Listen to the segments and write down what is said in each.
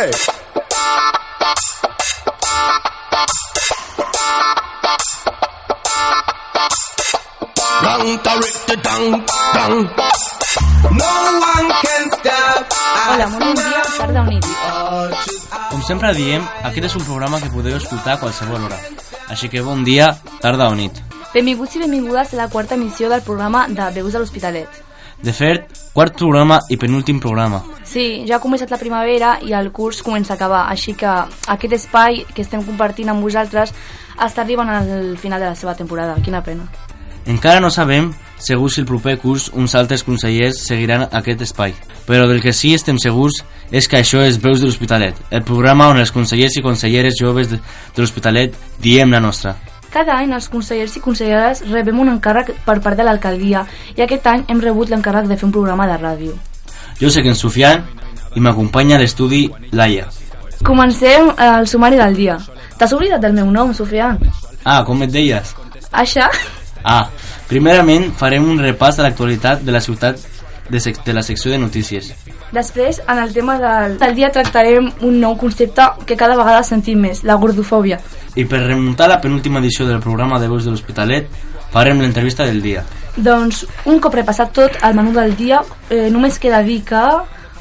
Hey! Rang, tarita, dang, dang. No one can stop. Hola, molt bon dia, tarda o nit. Com sempre diem, aquest és un programa que podeu escoltar a qualsevol hora. Així que bon dia, tarda o nit. Benvinguts i benvingudes a la quarta emissió del programa de Veus de l'Hospitalet. De fet, quart programa i penúltim programa. Sí, ja ha començat la primavera i el curs comença a acabar, així que aquest espai que estem compartint amb vosaltres està arribant al final de la seva temporada. Quina pena. Encara no sabem segur si el proper curs uns altres consellers seguiran aquest espai, però del que sí estem segurs és que això és Veus de l'Hospitalet, el programa on els consellers i conselleres joves de, de l'Hospitalet diem la nostra. Cada any els consellers i conselleres rebem un encàrrec per part de l'alcaldia i aquest any hem rebut l'encàrrec de fer un programa de ràdio. Jo sóc en Sofian i m'acompanya a l'estudi Laia. Comencem el sumari del dia. T'has oblidat del meu nom, Sofia? Ah, com et deies? Això? Ah, primerament farem un repàs de l'actualitat de la ciutat de, sec de la secció de notícies. Després, en el tema del, del dia, tractarem un nou concepte que cada vegada sentim més, la gordofòbia. I per remuntar la penúltima edició del programa de Veus de l'Hospitalet, farem l'entrevista del dia. Doncs, un cop repassat tot el menú del dia, eh, només queda dir que...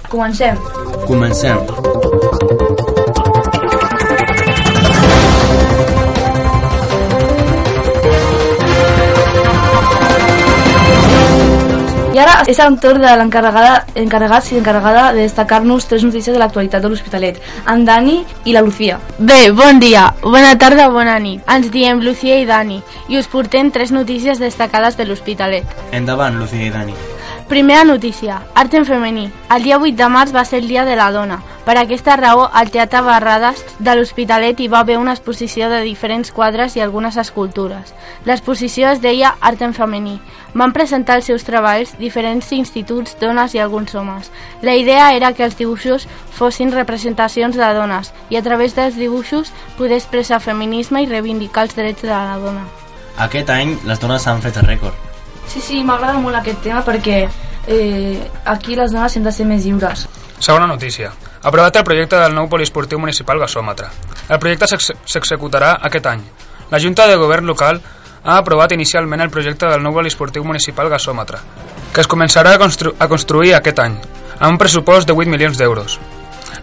Comencem. Comencem. I ara és el torn de l'encarregada encarregat i encarregada de destacar-nos tres notícies de l'actualitat de l'Hospitalet, en Dani i la Lucía. Bé, bon dia, bona tarda, bona nit. Ens diem Lucía i Dani i us portem tres notícies destacades de l'Hospitalet. Endavant, Lucía i Dani. Primera notícia, art en femení. El dia 8 de març va ser el dia de la dona. Per aquesta raó, al Teatre Barrades de l'Hospitalet hi va haver una exposició de diferents quadres i algunes escultures. L'exposició es deia Art en femení. Van presentar els seus treballs diferents instituts, dones i alguns homes. La idea era que els dibuixos fossin representacions de dones i a través dels dibuixos poder expressar feminisme i reivindicar els drets de la dona. Aquest any les dones han fet el rècord. Sí, sí, m'agrada molt aquest tema perquè eh, aquí les dones hem de ser més lliures. Segona notícia. Aprovat el projecte del nou poliesportiu municipal gasòmetre. El projecte s'ex- s'executarà aquest any. La Junta de Govern local ha aprovat inicialment el projecte del nou poliesportiu municipal gasòmetre, que es començarà a, constru a construir aquest any, amb un pressupost de 8 milions d'euros.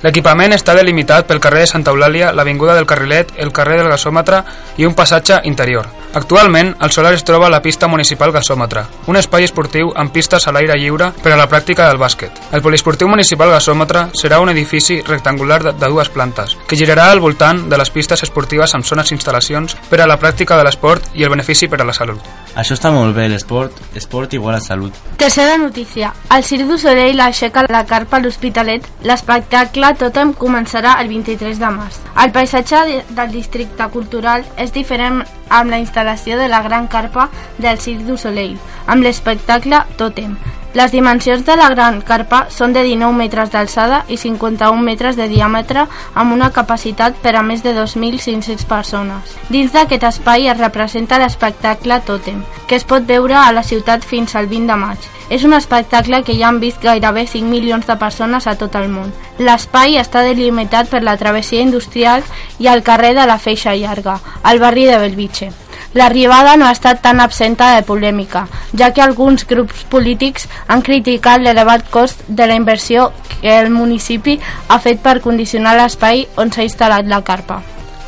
L'equipament està delimitat pel carrer de Santa Eulàlia, l'Avinguda del Carrilet, el carrer del Gasòmetre i un passatge interior. Actualment, al solar es troba la pista municipal Gasòmetre, un espai esportiu amb pistes a l'aire lliure per a la pràctica del bàsquet. El poliesportiu municipal Gasòmetre serà un edifici rectangular de, dues plantes, que girarà al voltant de les pistes esportives amb zones i instal·lacions per a la pràctica de l'esport i el benefici per a la salut. Això està molt bé, l'esport, esport igual a salut. Tercera notícia. El Circ du Soleil aixeca la carpa a l'Hospitalet. L'espectacle Totem començarà el 23 de març. El paisatge de- del districte cultural és diferent amb la instal·lació de la gran carpa del Circ du Soleil, amb l'espectacle Totem. Les dimensions de la gran carpa són de 19 metres d'alçada i 51 metres de diàmetre amb una capacitat per a més de 2.500 persones. Dins d'aquest espai es representa l'espectacle Totem, que es pot veure a la ciutat fins al 20 de maig. És un espectacle que ja han vist gairebé 5 milions de persones a tot el món. L'espai està delimitat per la travessia industrial i el carrer de la Feixa Llarga, al barri de Belvitge. L'arribada no ha estat tan absenta de polèmica, ja que alguns grups polítics han criticat l'elevat cost de la inversió que el municipi ha fet per condicionar l'espai on s'ha instal·lat la carpa.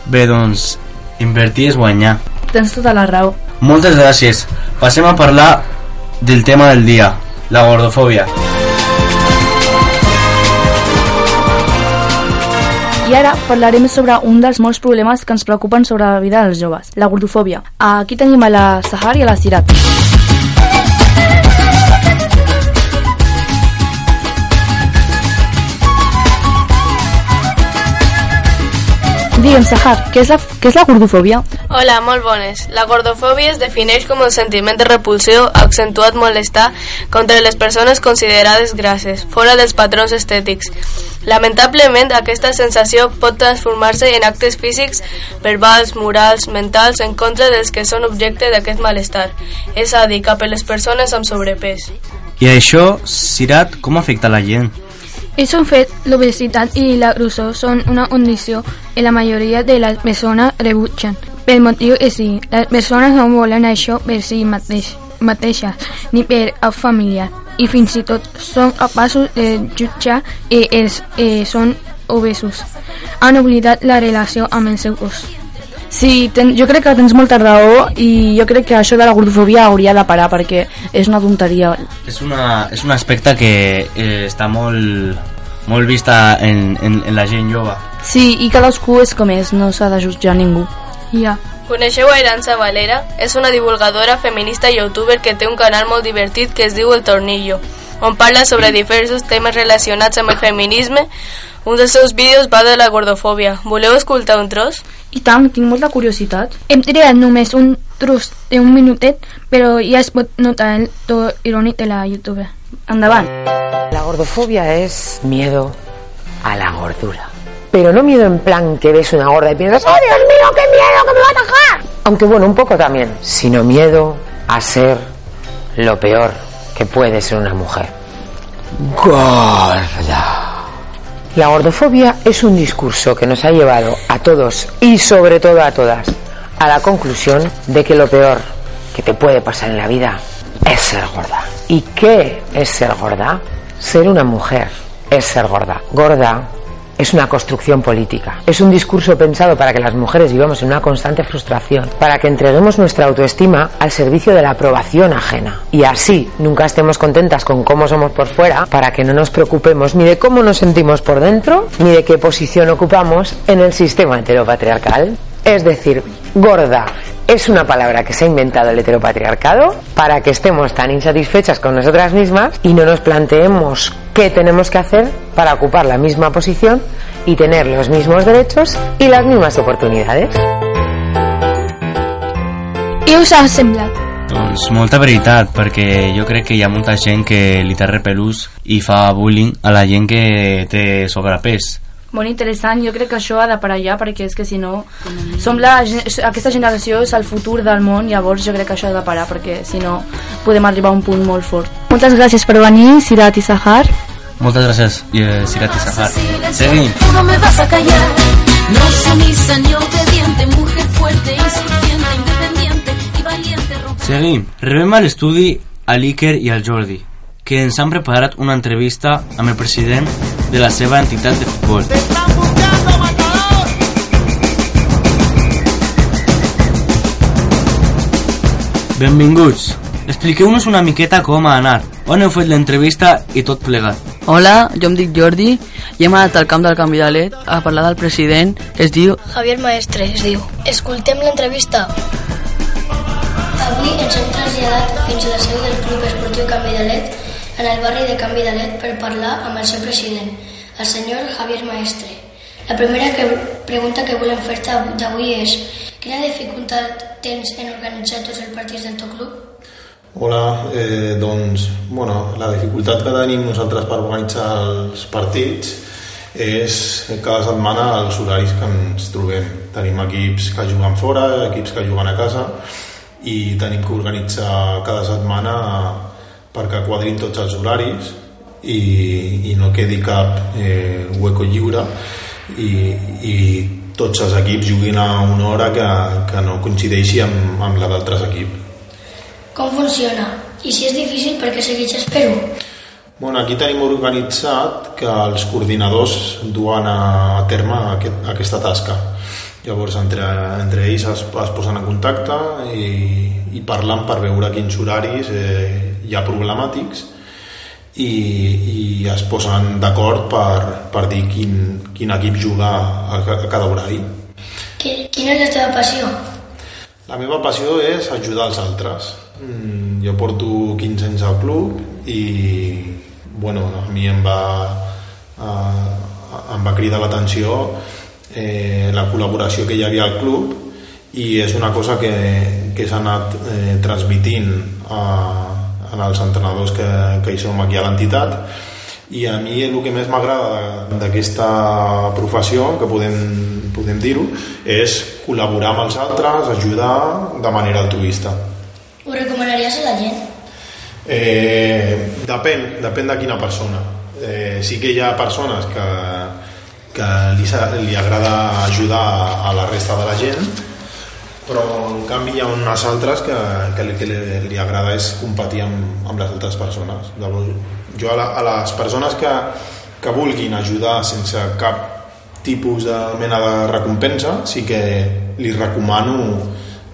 Bé, doncs, invertir és guanyar. Tens tota la raó. Moltes gràcies. Passem a parlar del tema del dia, la gordofòbia. I ara parlarem sobre un dels molts problemes que ens preocupen sobre la vida dels joves, la gordofòbia. Aquí tenim a la Sahar i a la Sirat. Digue'm, Sahar, què és la, què és la gordofòbia? Hola, molt bones. La gordofòbia es defineix com un sentiment de repulsió, accentuat molestar contra les persones considerades grasses, fora dels patrons estètics. Lamentablement, aquesta sensació pot transformar-se en actes físics, verbals, morals, mentals, en contra dels que són objecte d'aquest malestar, és a dir, cap a les persones amb sobrepès. I això, Sirat, com afecta la gent? Es un fet, l'obesitat i la grosor són una condició que la majoria de les persones rebutgen. Pel motiu que sí, les persones no volen això per si mateix, mateixes, ni per a familiar, i fins i tot són capaços de jutjar que els eh, són obesos. Han oblidat la relació amb el seu cos. Sí, ten, jo crec que tens molta raó i jo crec que això de la gordofòbia hauria de parar perquè és una tonteria. És, una, és un aspecte que eh, està molt, molt vista en, en, en la gent jove. Sí, i cadascú és com és, no s'ha de jutjar ningú. Ja. Coneixeu a Aranza Valera? És una divulgadora feminista i youtuber que té un canal molt divertit que es diu El Tornillo, on parla sobre diversos temes relacionats amb el feminisme. Un dels seus vídeos va de la gordofòbia. Voleu escoltar un tros? I tant, tinc molta curiositat. Hem triat només un tros d'un minutet, però ja es pot notar el to irònic de la youtuber. Endavant. La gordofobia es miedo a la gordura. Pero no miedo en plan que ves una gorda y piensas, ¡oh Dios mío, qué miedo, que me va a atacar! Aunque bueno, un poco también. Sino miedo a ser lo peor que puede ser una mujer. Gorda. La gordofobia es un discurso que nos ha llevado a todos y sobre todo a todas a la conclusión de que lo peor que te puede pasar en la vida es ser gorda. ¿Y qué es ser gorda? Ser una mujer es ser gorda. Gorda es una construcción política. Es un discurso pensado para que las mujeres vivamos en una constante frustración, para que entreguemos nuestra autoestima al servicio de la aprobación ajena. Y así nunca estemos contentas con cómo somos por fuera, para que no nos preocupemos ni de cómo nos sentimos por dentro, ni de qué posición ocupamos en el sistema heteropatriarcal. Es decir, gorda es una palabra que se ha inventado el heteropatriarcado para que estemos tan insatisfechas con nosotras mismas y no nos planteemos qué tenemos que hacer para ocupar la misma posición y tener los mismos derechos y las mismas oportunidades. Què us ha semblat? Doncs molta veritat, perquè jo crec que hi ha molta gent que li té repelús i fa bullying a la gent que té sobrepès. Molt interessant, jo crec que això ha de parar ja perquè és que si no som la, aquesta generació és el futur del món llavors jo crec que això ha de parar perquè si no podem arribar a un punt molt fort Moltes gràcies per venir, Sirat i Sahar Moltes gràcies, eh, Sirat i Sahar. Seguim. Todo me vas a callar. No sumisa ni obediente, mujer fuerte, independiente y valiente. Seguim. Rebem a l'estudi a l'Iker i al Jordi, que ens han preparat una entrevista amb el president de la seva entitat de futbol. Benvinguts. Expliqueu-nos una miqueta com ha anat, on heu fet l'entrevista i tot plegat. Hola, jo em dic Jordi i hem anat al camp del canvi de led a parlar del president que es diu Javier Maestre es diu. Escoltem l'entrevista. Avui ens hem traslladat fins a la seu del Club Esportiu Canvi de Let en el barri de Canvi de Let per parlar amb el seu president, el senyor Javier Maestre. La primera que, pregunta que volem fer-te d'avui és quina dificultat tens en organitzar tots els partits del teu club? Hola, eh, doncs, bueno, la dificultat que tenim nosaltres per organitzar els partits és cada setmana els horaris que ens trobem. Tenim equips que juguen fora, equips que juguen a casa i tenim que organitzar cada setmana perquè quadrin tots els horaris i, i no quedi cap eh, hueco lliure i, i tots els equips juguin a una hora que, que no coincideixi amb, amb la d'altres equips. Com funciona? I si és difícil, per què segueixes fer-ho? Bueno, aquí tenim organitzat que els coordinadors duen a terme aquest, aquesta tasca. Llavors, entre, entre ells es, es posen en contacte i, i parlen per veure quins horaris eh, hi ha problemàtics i, i es posen d'acord per, per dir quin, quin equip juga a, a cada horari. Qui- Quina és la teva passió? La meva passió és ajudar els altres. Mm, jo porto 15 anys al club i bueno, a mi em va, eh, em va cridar l'atenció eh, la col·laboració que hi havia al club i és una cosa que, que s'ha anat eh, transmitint a, en els entrenadors que, que hi som aquí a l'entitat i a mi el que més m'agrada d'aquesta professió, que podem, podem dir-ho, és col·laborar amb els altres, ajudar de manera altruista. Ho recomanaries a la gent? Eh, depèn, depèn de quina persona. Eh, sí que hi ha persones que, que li, li agrada ajudar a la resta de la gent però en canvi hi ha unes altres que, que, li, que li, li agrada és competir amb, amb les altres persones Llavors, jo a, la, a les persones que, que vulguin ajudar sense cap tipus de mena de recompensa sí que li recomano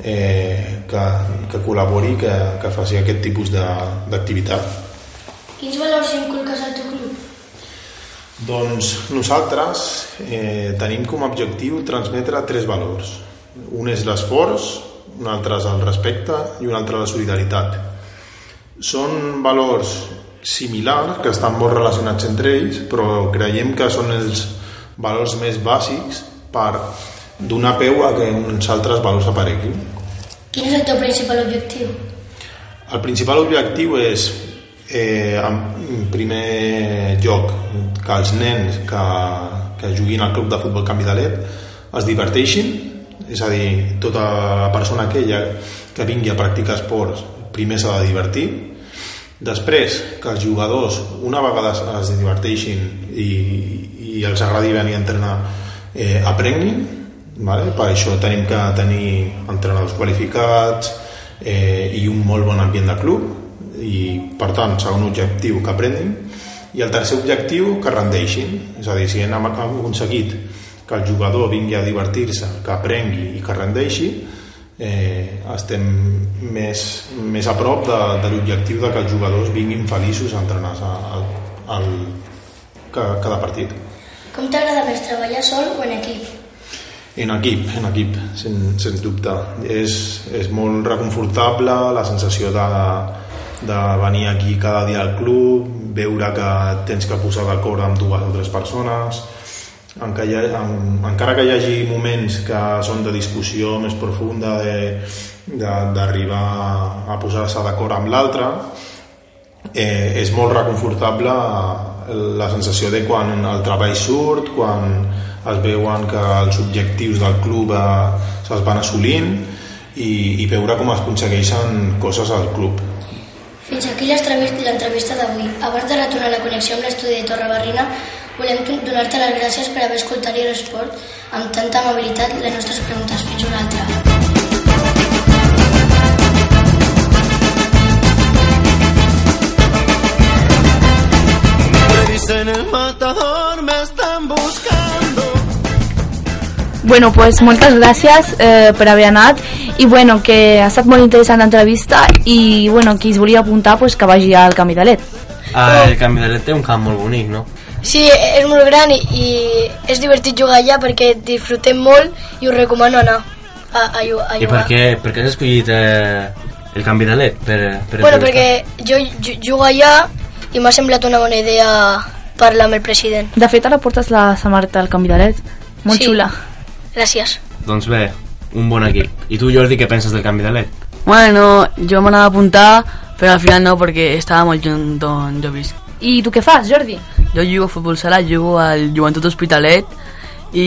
eh, que, que col·labori que, que faci aquest tipus de- d'activitat Quins valors inculques al teu club? doncs nosaltres eh, tenim com a objectiu transmetre tres valors. Un és l'esforç, un altre és el respecte i un altre la solidaritat. Són valors similars, que estan molt relacionats entre ells, però creiem que són els valors més bàsics per donar peu a que uns altres valors apareguin. Quin és el teu principal objectiu? El principal objectiu és, eh, en primer lloc, que els nens que, que juguin al club de futbol Canvi Led es diverteixin, és a dir, tota persona aquella que vingui a practicar esports primer s'ha de divertir, després que els jugadors una vegada es- diverteixin i, i els agradi venir a entrenar eh, aprenguin vale? per això tenim que tenir entrenadors qualificats eh, i un molt bon ambient de club i per tant segon objectiu que aprenguin i el tercer objectiu que rendeixin és a dir, si hem aconseguit que el jugador vingui a divertir-se que aprengui i que rendeixi eh, estem més, més a prop de, de l'objectiu de que els jugadors vinguin feliços a entrenar al, al, cada, cada partit Com t'agrada més treballar sol o en equip? en equip, en equip, sens, sens dubte. És, és molt reconfortable la sensació de, de venir aquí cada dia al club, veure que tens que posar d'acord amb dues o tres persones, encara, hi ha, en, encara que hi hagi moments que són de discussió més profunda, d'arribar a posar-se d'acord amb l'altre, eh, és molt reconfortable la sensació de quan el treball surt, quan es veuen que els objectius del club eh, se'ls van assolint i, i veure com es aconsegueixen coses al club. Fins aquí l'entrevista d'avui. Abans de retornar la connexió amb l'estudi de Torre Barrina, volem donar-te les gràcies per haver escoltat i resport amb tanta amabilitat les nostres preguntes. Fins una altra. Dicen el matador, me están buscando. Bueno, pues moltes gràcies eh, per haver anat i bueno, que ha estat molt interessant l'entrevista i bueno, qui es volia apuntar pues, que vagi al Camí de Led. Ah, el Canvi de Led té un camp molt bonic, no? Sí, és molt gran i, i és divertit jugar allà perquè disfrutem molt i us recomano anar a, a, a I per jugar. què, per què has escollit eh, el Canvi de Led? Per, per Bueno, perquè jo ju- jugo allà i m'ha semblat una bona idea parlar amb el president. De fet, ara portes la samarreta al Camí de Led. Molt Sí. xula. Gràcies. Doncs bé, un bon equip. I tu, Jordi, què penses del Canvi de Led? Bueno, jo m'anava a apuntar, però al final no, perquè estava molt lluny d'on jo visc. I tu què fas, Jordi? Jo jugo a futbol sala, jugo al Joventut Hospitalet i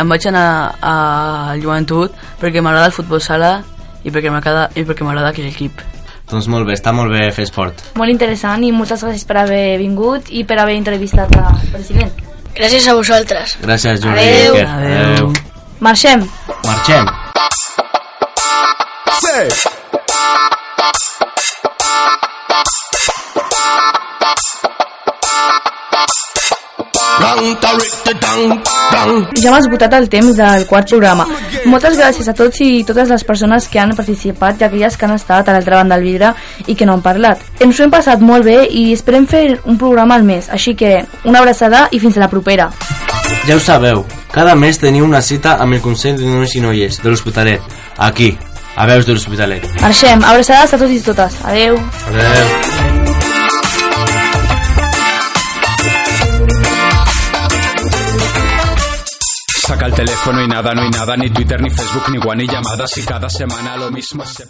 em vaig anar al Joventut perquè m'agrada el futbol sala i perquè m'agrada i perquè m'agrada aquell equip. Doncs molt bé, està molt bé fer esport. Molt interessant i moltes gràcies per haver vingut i per haver entrevistat al president. Gràcies a vosaltres. Gràcies, Jordi. Adeu. Iker. Adeu. Marxem. Marxem. Say. Ja hem esgotat el temps del quart programa. Moltes gràcies a tots i totes les persones que han participat i aquelles que han estat a l'altra banda del vidre i que no han parlat. Ens ho hem passat molt bé i esperem fer un programa al mes, així que una abraçada i fins a la propera. Ja ho sabeu, cada mes teniu una cita amb el Consell de Nois i Noies de l'Hospitalet, aquí, a Veus de l'Hospitalet. Marxem. Abraçades a tots i totes. Adeu. Adeu. Teléfono y nada, no hay nada, ni Twitter, ni Facebook, ni One, ni llamadas y cada semana lo mismo. se-